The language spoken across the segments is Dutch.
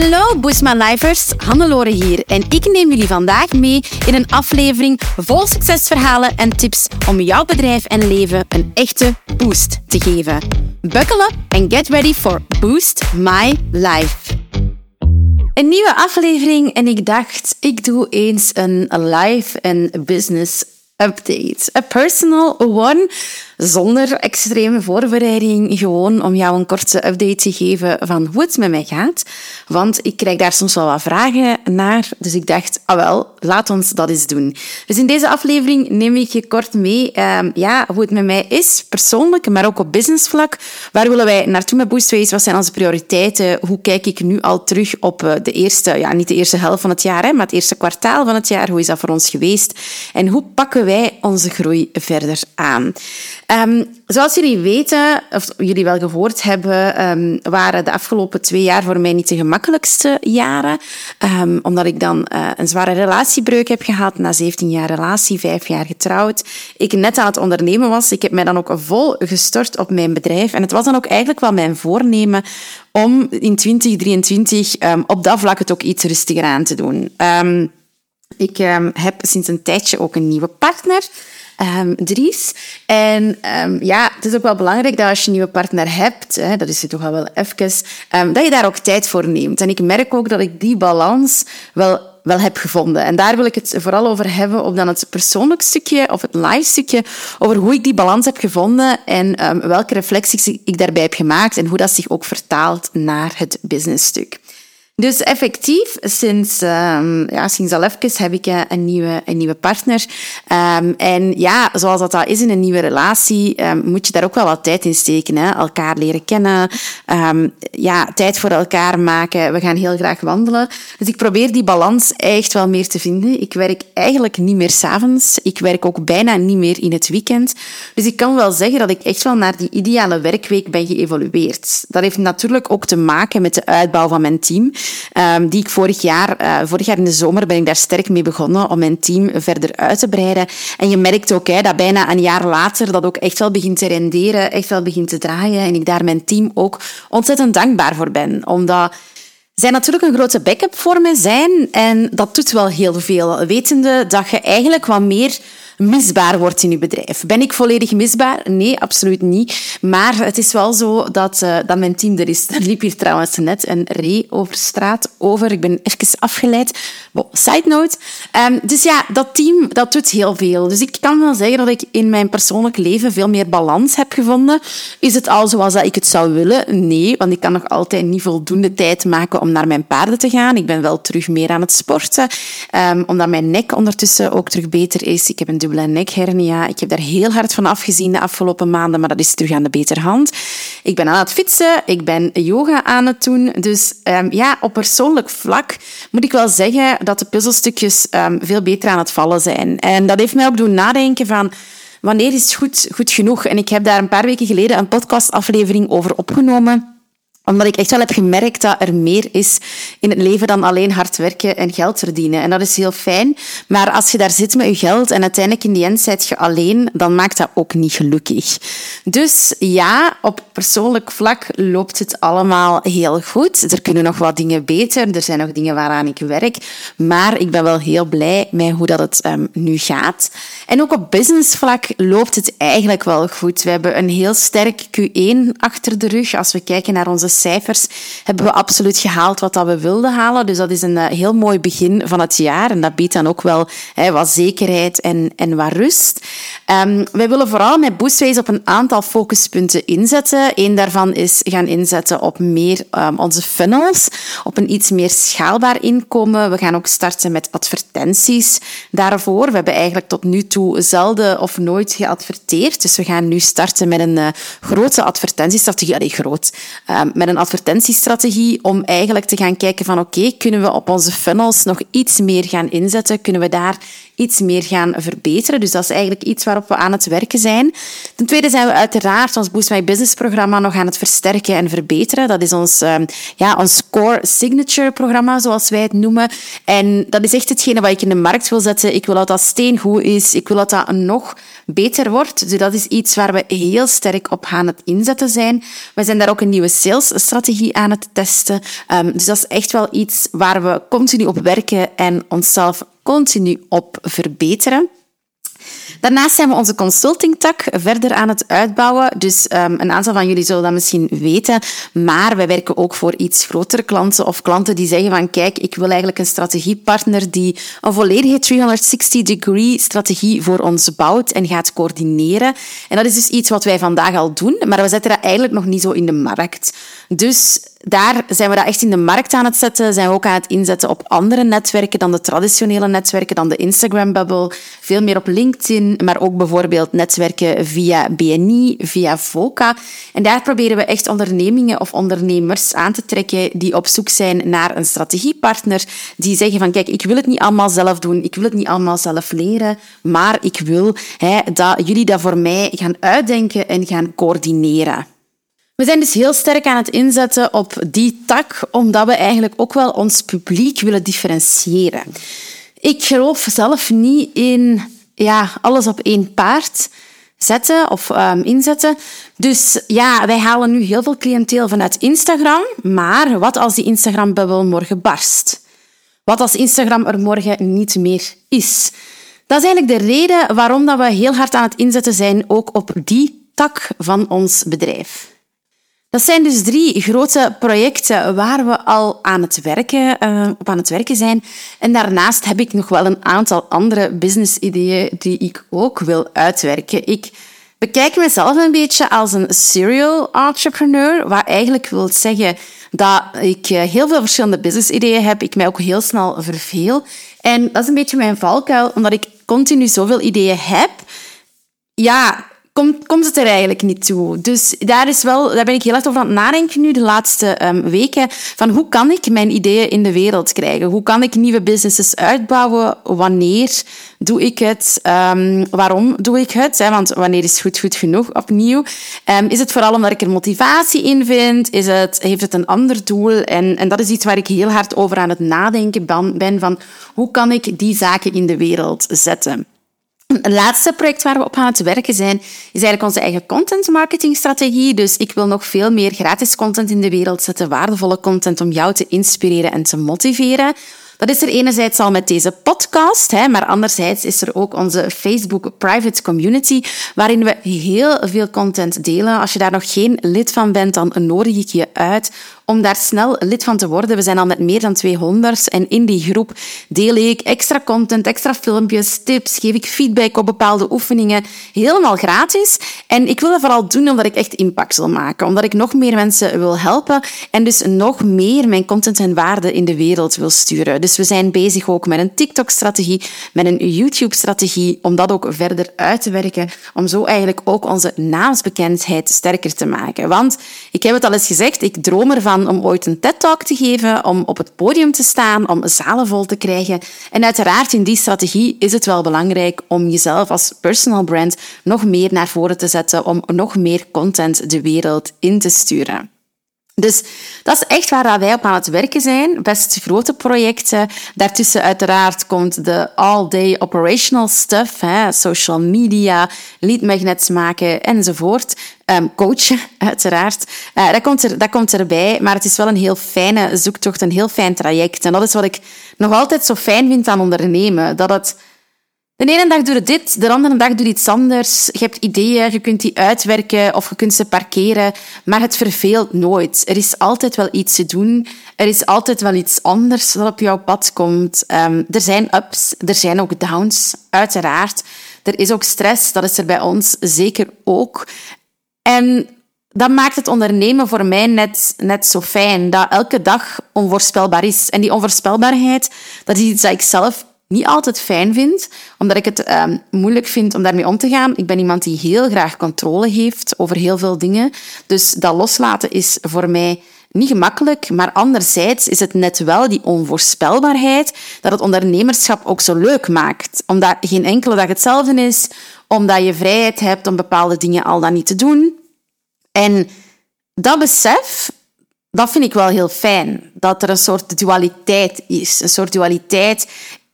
Hallo Boosma Lifers, Hannelore hier en ik neem jullie vandaag mee in een aflevering vol succesverhalen en tips om jouw bedrijf en leven een echte boost te geven. Buckle up and get ready for Boost My Life. Een nieuwe aflevering en ik dacht, ik doe eens een live en business update. A personal one zonder extreme voorbereiding, gewoon om jou een korte update te geven van hoe het met mij gaat. Want ik krijg daar soms wel wat vragen naar, dus ik dacht, ah wel, laat ons dat eens doen. Dus in deze aflevering neem ik je kort mee um, ja, hoe het met mij is, persoonlijk, maar ook op businessvlak. Waar willen wij naartoe met Boostways? Wat zijn onze prioriteiten? Hoe kijk ik nu al terug op eh, de eerste, ja, niet de eerste helft van het jaar, hè, maar het eerste kwartaal van het jaar? Hoe is dat voor ons geweest? En hoe pakken wij onze groei verder aan? Um, zoals jullie weten, of jullie wel gehoord hebben, um, waren de afgelopen twee jaar voor mij niet de gemakkelijkste jaren. Um, omdat ik dan uh, een zware relatiebreuk heb gehad, na 17 jaar relatie, vijf jaar getrouwd. Ik net aan het ondernemen was. Ik heb mij dan ook vol gestort op mijn bedrijf. En het was dan ook eigenlijk wel mijn voornemen om in 2023 op dat vlak het ook iets rustiger aan te doen. ik heb sinds een tijdje ook een nieuwe partner um, Dries. En um, ja, het is ook wel belangrijk dat als je een nieuwe partner hebt, hè, dat is het toch al wel even, um, dat je daar ook tijd voor neemt. En ik merk ook dat ik die balans wel wel heb gevonden. En daar wil ik het vooral over hebben, op dan het persoonlijk stukje of het live stukje, over hoe ik die balans heb gevonden en welke reflecties ik daarbij heb gemaakt en hoe dat zich ook vertaalt naar het businessstuk. Dus effectief, sinds, um, ja, sinds al even heb ik uh, een, nieuwe, een nieuwe partner. Um, en ja, zoals dat, dat is in een nieuwe relatie, um, moet je daar ook wel wat tijd in steken. Hè? Elkaar leren kennen, ja, tijd voor elkaar maken. We gaan heel graag wandelen. Dus ik probeer die balans echt wel meer te vinden. Ik werk eigenlijk niet meer s'avonds. Ik werk ook bijna niet meer in het weekend. Dus ik kan wel zeggen dat ik echt wel naar die ideale werkweek ben geëvolueerd. Dat heeft natuurlijk ook te maken met de uitbouw van mijn team. Um, die ik vorig jaar, uh, vorig jaar in de zomer ben ik daar sterk mee begonnen om mijn team verder uit te breiden. En je merkt ook hè, dat bijna een jaar later dat ook echt wel begint te renderen, echt wel begint te draaien. En ik daar mijn team ook ontzettend dankbaar voor ben. Omdat zij natuurlijk een grote backup voor mij zijn. En dat doet wel heel veel. Wetende dat je eigenlijk wat meer misbaar wordt in je bedrijf. Ben ik volledig misbaar? Nee, absoluut niet. Maar het is wel zo dat, uh, dat mijn team er is. Er liep hier trouwens net een ree over straat over. Ik ben even afgeleid. Side note. Um, dus ja, dat team, dat doet heel veel. Dus ik kan wel zeggen dat ik in mijn persoonlijk leven veel meer balans heb gevonden. Is het al zoals dat ik het zou willen? Nee, want ik kan nog altijd niet voldoende tijd maken om naar mijn paarden te gaan. Ik ben wel terug meer aan het sporten, um, omdat mijn nek ondertussen ook terug beter is. Ik heb een dubbele nekhernia. Ik heb daar heel hard van afgezien de afgelopen maanden, maar dat is terug aan de betere hand. Ik ben aan het fietsen, ik ben yoga aan het doen. Dus um, ja, op persoonlijk vlak moet ik wel zeggen dat de puzzelstukjes um, veel beter aan het vallen zijn. En dat heeft mij ook doen nadenken van wanneer is goed, goed genoeg? En ik heb daar een paar weken geleden een podcastaflevering over opgenomen omdat ik echt wel heb gemerkt dat er meer is in het leven dan alleen hard werken en geld verdienen. En dat is heel fijn. Maar als je daar zit met je geld en uiteindelijk in die end zit je alleen, dan maakt dat ook niet gelukkig. Dus ja, op persoonlijk vlak loopt het allemaal heel goed. Er kunnen nog wat dingen beter. Er zijn nog dingen waaraan ik werk. Maar ik ben wel heel blij met hoe dat het um, nu gaat. En ook op businessvlak loopt het eigenlijk wel goed. We hebben een heel sterk Q1 achter de rug. Als we kijken naar onze cijfers hebben we absoluut gehaald wat dat we wilden halen. Dus dat is een eh, heel mooi begin van het jaar. En dat biedt dan ook wel hè, wat zekerheid en, en wat rust. Um, wij willen vooral met Boostways op een aantal focuspunten inzetten. Eén daarvan is gaan inzetten op meer um, onze funnels, op een iets meer schaalbaar inkomen. We gaan ook starten met advertenties daarvoor. We hebben eigenlijk tot nu toe zelden of nooit geadverteerd. Dus we gaan nu starten met een uh, grote advertentiestrategie. Allee, groot. Um, met een advertentiestrategie om eigenlijk te gaan kijken van oké, kunnen we op onze funnels nog iets meer gaan inzetten? Kunnen we daar iets meer gaan verbeteren? Dus dat is eigenlijk iets waarop we aan het werken zijn. Ten tweede zijn we uiteraard ons Boost My Business programma nog aan het versterken en verbeteren. Dat is ons, um, ja, ons core signature programma, zoals wij het noemen. En dat is echt hetgene wat ik in de markt wil zetten. Ik wil dat dat steengoed is. Ik wil dat dat nog beter wordt. Dus dat is iets waar we heel sterk op gaan het inzetten zijn. We zijn daar ook een nieuwe sales sales strategie aan het testen. Ehm, dus dat is echt wel iets waar we continu op werken en onszelf continu op verbeteren. Daarnaast zijn we onze consulting-tak verder aan het uitbouwen. Dus um, een aantal van jullie zullen dat misschien weten. Maar wij werken ook voor iets grotere klanten of klanten die zeggen van kijk, ik wil eigenlijk een strategiepartner die een volledige 360-degree strategie voor ons bouwt en gaat coördineren. En dat is dus iets wat wij vandaag al doen, maar we zetten dat eigenlijk nog niet zo in de markt. Dus daar zijn we dat echt in de markt aan het zetten. Zijn we ook aan het inzetten op andere netwerken dan de traditionele netwerken, dan de Instagram-bubble. Veel meer op LinkedIn, maar ook bijvoorbeeld netwerken via BNI, via VOCA. En daar proberen we echt ondernemingen of ondernemers aan te trekken die op zoek zijn naar een strategiepartner. Die zeggen van, kijk, ik wil het niet allemaal zelf doen, ik wil het niet allemaal zelf leren, maar ik wil hè, dat jullie dat voor mij gaan uitdenken en gaan coördineren. We zijn dus heel sterk aan het inzetten op die tak, omdat we eigenlijk ook wel ons publiek willen differentiëren. Ik geloof zelf niet in ja, alles op één paard zetten of um, inzetten. Dus ja, wij halen nu heel veel cliënteel vanuit Instagram. Maar wat als die Instagram-bubbel morgen barst? Wat als Instagram er morgen niet meer is? Dat is eigenlijk de reden waarom dat we heel hard aan het inzetten zijn, ook op die tak van ons bedrijf. Dat zijn dus drie grote projecten waar we al aan het werken, uh, op aan het werken zijn. En daarnaast heb ik nog wel een aantal andere business-ideeën die ik ook wil uitwerken. Ik bekijk mezelf een beetje als een serial entrepreneur, wat eigenlijk wil zeggen dat ik eh, heel veel verschillende business-ideeën heb. Ik mij ook heel snel verveel. En dat is een beetje mijn valkuil, omdat ik continu zoveel ideeën heb. Ja, komt, komt het er eigenlijk niet toe. Dus daar, is wel, daar ben ik heel erg over aan het nadenken nu de laatste um, weken. Van hoe kan ik mijn ideeën in de wereld krijgen? Hoe kan ik nieuwe businesses uitbouwen? Wanneer doe ik het? Um, waarom doe ik het? Want wanneer is goed goed genoeg opnieuw? Um, is het vooral omdat ik er motivatie in vind? Is het, heeft het een ander doel? En, en dat is iets waar ik heel hard over aan het nadenken ben. Van hoe kan ik die zaken in de wereld zetten? Het laatste project waar we op aan het werken zijn, is eigenlijk onze eigen content marketing strategie. Dus ik wil nog veel meer gratis content in de wereld zetten, waardevolle content om jou te inspireren en te motiveren. Dat is er enerzijds al met deze podcast, hè, maar anderzijds is er ook onze Facebook Private Community, waarin we heel veel content delen. Als je daar nog geen lid van bent, dan nodig ik je uit om daar snel lid van te worden. We zijn al met meer dan 200 en in die groep deel ik extra content, extra filmpjes, tips, geef ik feedback op bepaalde oefeningen, helemaal gratis. En ik wil dat vooral doen omdat ik echt impact wil maken, omdat ik nog meer mensen wil helpen en dus nog meer mijn content en waarde in de wereld wil sturen. Dus we zijn bezig ook met een TikTok-strategie, met een YouTube-strategie, om dat ook verder uit te werken, om zo eigenlijk ook onze naamsbekendheid sterker te maken. Want ik heb het al eens gezegd, ik droom ervan om ooit een TED-talk te geven, om op het podium te staan, om zalen vol te krijgen. En uiteraard in die strategie is het wel belangrijk om jezelf als personal brand nog meer naar voren te zetten, om nog meer content de wereld in te sturen. Dus dat is echt waar wij op aan het werken zijn. Best grote projecten. Daartussen uiteraard komt de all-day operational stuff. Hè, social media, lead magnets maken enzovoort. Um, coachen, uiteraard. Uh, dat, komt er, dat komt erbij, maar het is wel een heel fijne zoektocht, een heel fijn traject. En dat is wat ik nog altijd zo fijn vind aan ondernemen. Dat het de ene dag doe je dit, de andere dag doe je iets anders. Je hebt ideeën, je kunt die uitwerken of je kunt ze parkeren, maar het verveelt nooit. Er is altijd wel iets te doen. Er is altijd wel iets anders dat op jouw pad komt. Um, er zijn ups, er zijn ook downs, uiteraard. Er is ook stress, dat is er bij ons zeker ook. En dat maakt het ondernemen voor mij net, net zo fijn, dat elke dag onvoorspelbaar is. En die onvoorspelbaarheid, dat is iets dat ik zelf niet altijd fijn vind, omdat ik het um, moeilijk vind om daarmee om te gaan. Ik ben iemand die heel graag controle heeft over heel veel dingen. Dus dat loslaten is voor mij niet gemakkelijk, maar anderzijds is het net wel die onvoorspelbaarheid dat het ondernemerschap ook zo leuk maakt. Omdat geen enkele dag hetzelfde is, omdat je vrijheid hebt om bepaalde dingen al dan niet te doen. En dat besef, dat vind ik wel heel fijn. Dat er een soort dualiteit is. Een soort dualiteit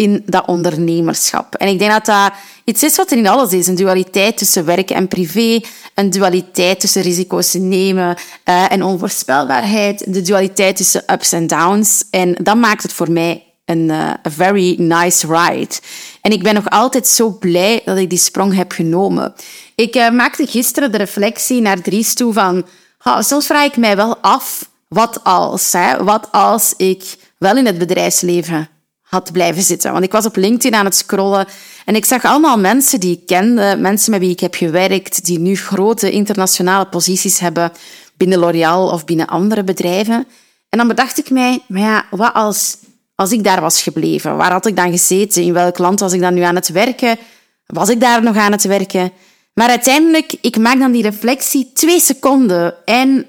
in dat ondernemerschap. En ik denk dat dat iets is wat er in alles is. Een dualiteit tussen werk en privé, een dualiteit tussen risico's nemen uh, en onvoorspelbaarheid, de dualiteit tussen ups en downs. En dat maakt het voor mij een uh, very nice ride. En ik ben nog altijd zo blij dat ik die sprong heb genomen. Ik uh, maakte gisteren de reflectie naar Dries toe van... Oh, soms vraag ik mij wel af, wat als? Hè? Wat als ik wel in het bedrijfsleven had blijven zitten? Want ik was op LinkedIn aan het scrollen en ik zag allemaal mensen die ik kende, mensen met wie ik heb gewerkt, die nu grote internationale posities hebben binnen L'Oréal of binnen andere bedrijven. En dan bedacht ik mij, maar ja, wat als als ik daar was gebleven? Waar had ik dan gezeten? In welk land was ik dan nu aan het werken? Was ik daar nog aan het werken? Maar uiteindelijk, ik maak dan die reflectie twee seconden. En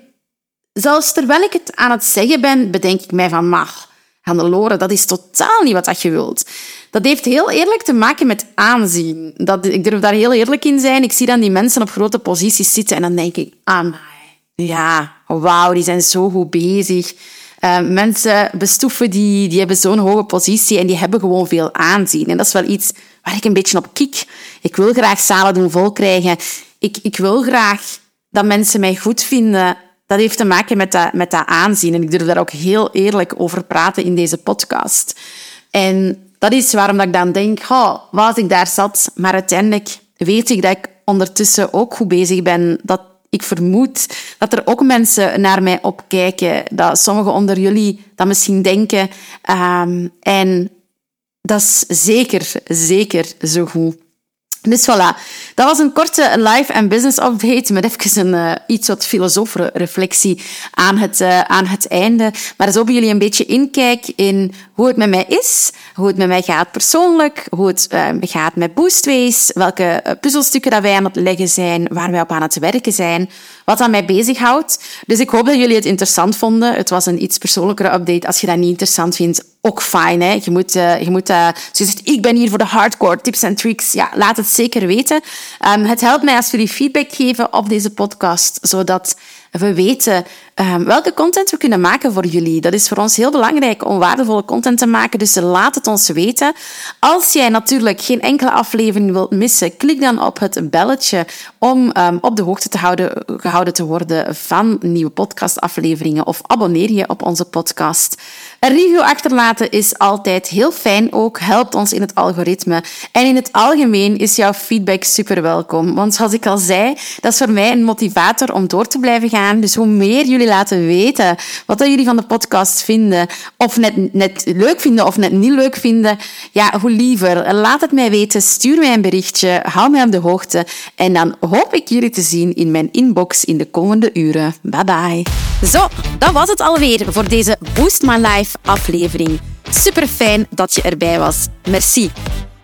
zelfs terwijl ik het aan het zeggen ben, bedenk ik mij van, maar Hannelore, dat is totaal niet wat je wilt. Dat heeft heel eerlijk te maken met aanzien. Dat, ik durf daar heel eerlijk in zijn. Ik zie dan die mensen op grote posities zitten en dan denk ik, ah, ja, wauw, die zijn zo goed bezig. Uh, mensen bestoeven die, die hebben zo'n hoge positie en die hebben gewoon veel aanzien. En dat is wel iets waar ik een beetje op kik. Ik wil graag zalen doen vol krijgen. Ik, ik wil graag dat mensen mij goed vinden. Dat heeft te maken met dat, met dat aanzien. En ik durf daar ook heel eerlijk over praten in deze podcast. En dat is waarom dat ik dan denk, oh, was ik daar zat. Maar uiteindelijk weet ik dat ik ondertussen ook goed bezig ben. Dat ik vermoed dat er ook mensen naar mij opkijken, dat sommigen onder jullie dat misschien denken. Um, en dat is zeker, zeker zo goed. Dus voilà, dat was een korte live en business update met even een uh, iets wat filosofere reflectie aan het, uh, aan het einde. Maar zo bij jullie een beetje inkijk in hoe het met mij is, hoe het met mij gaat persoonlijk, hoe het uh, gaat met Boostways, welke puzzelstukken dat wij aan het leggen zijn, waar wij op aan het werken zijn, wat aan mij bezighoudt. Dus ik hoop dat jullie het interessant vonden. Het was een iets persoonlijkere update. Als je dat niet interessant vindt, ook fijn. Hè? Je moet, uh, je moet uh, je zegt, ik ben hier voor de hardcore tips en tricks. Ja, laat het zeker weten. Um, het helpt mij als jullie feedback geven op deze podcast, zodat we weten um, welke content we kunnen maken voor jullie. Dat is voor ons heel belangrijk om waardevolle content te maken, dus laat het ons weten. Als jij natuurlijk geen enkele aflevering wilt missen, klik dan op het belletje om um, op de hoogte te houden, gehouden te worden van nieuwe podcastafleveringen of abonneer je op onze podcast. Een review achterlaten is altijd heel fijn ook, helpt ons in het algoritme. En in het algemeen is jouw feedback super welkom. Want zoals ik al zei, dat is voor mij een motivator om door te blijven gaan. Dus hoe meer laten weten wat jullie van de podcast vinden, of net, net leuk vinden of net niet leuk vinden, ja, hoe liever. Laat het mij weten, stuur mij een berichtje, hou mij op de hoogte. En dan hoop ik jullie te zien in mijn inbox in de komende uren. Bye bye. Zo, dat was het alweer voor deze Boost My Life aflevering. Super fijn dat je erbij was. Merci.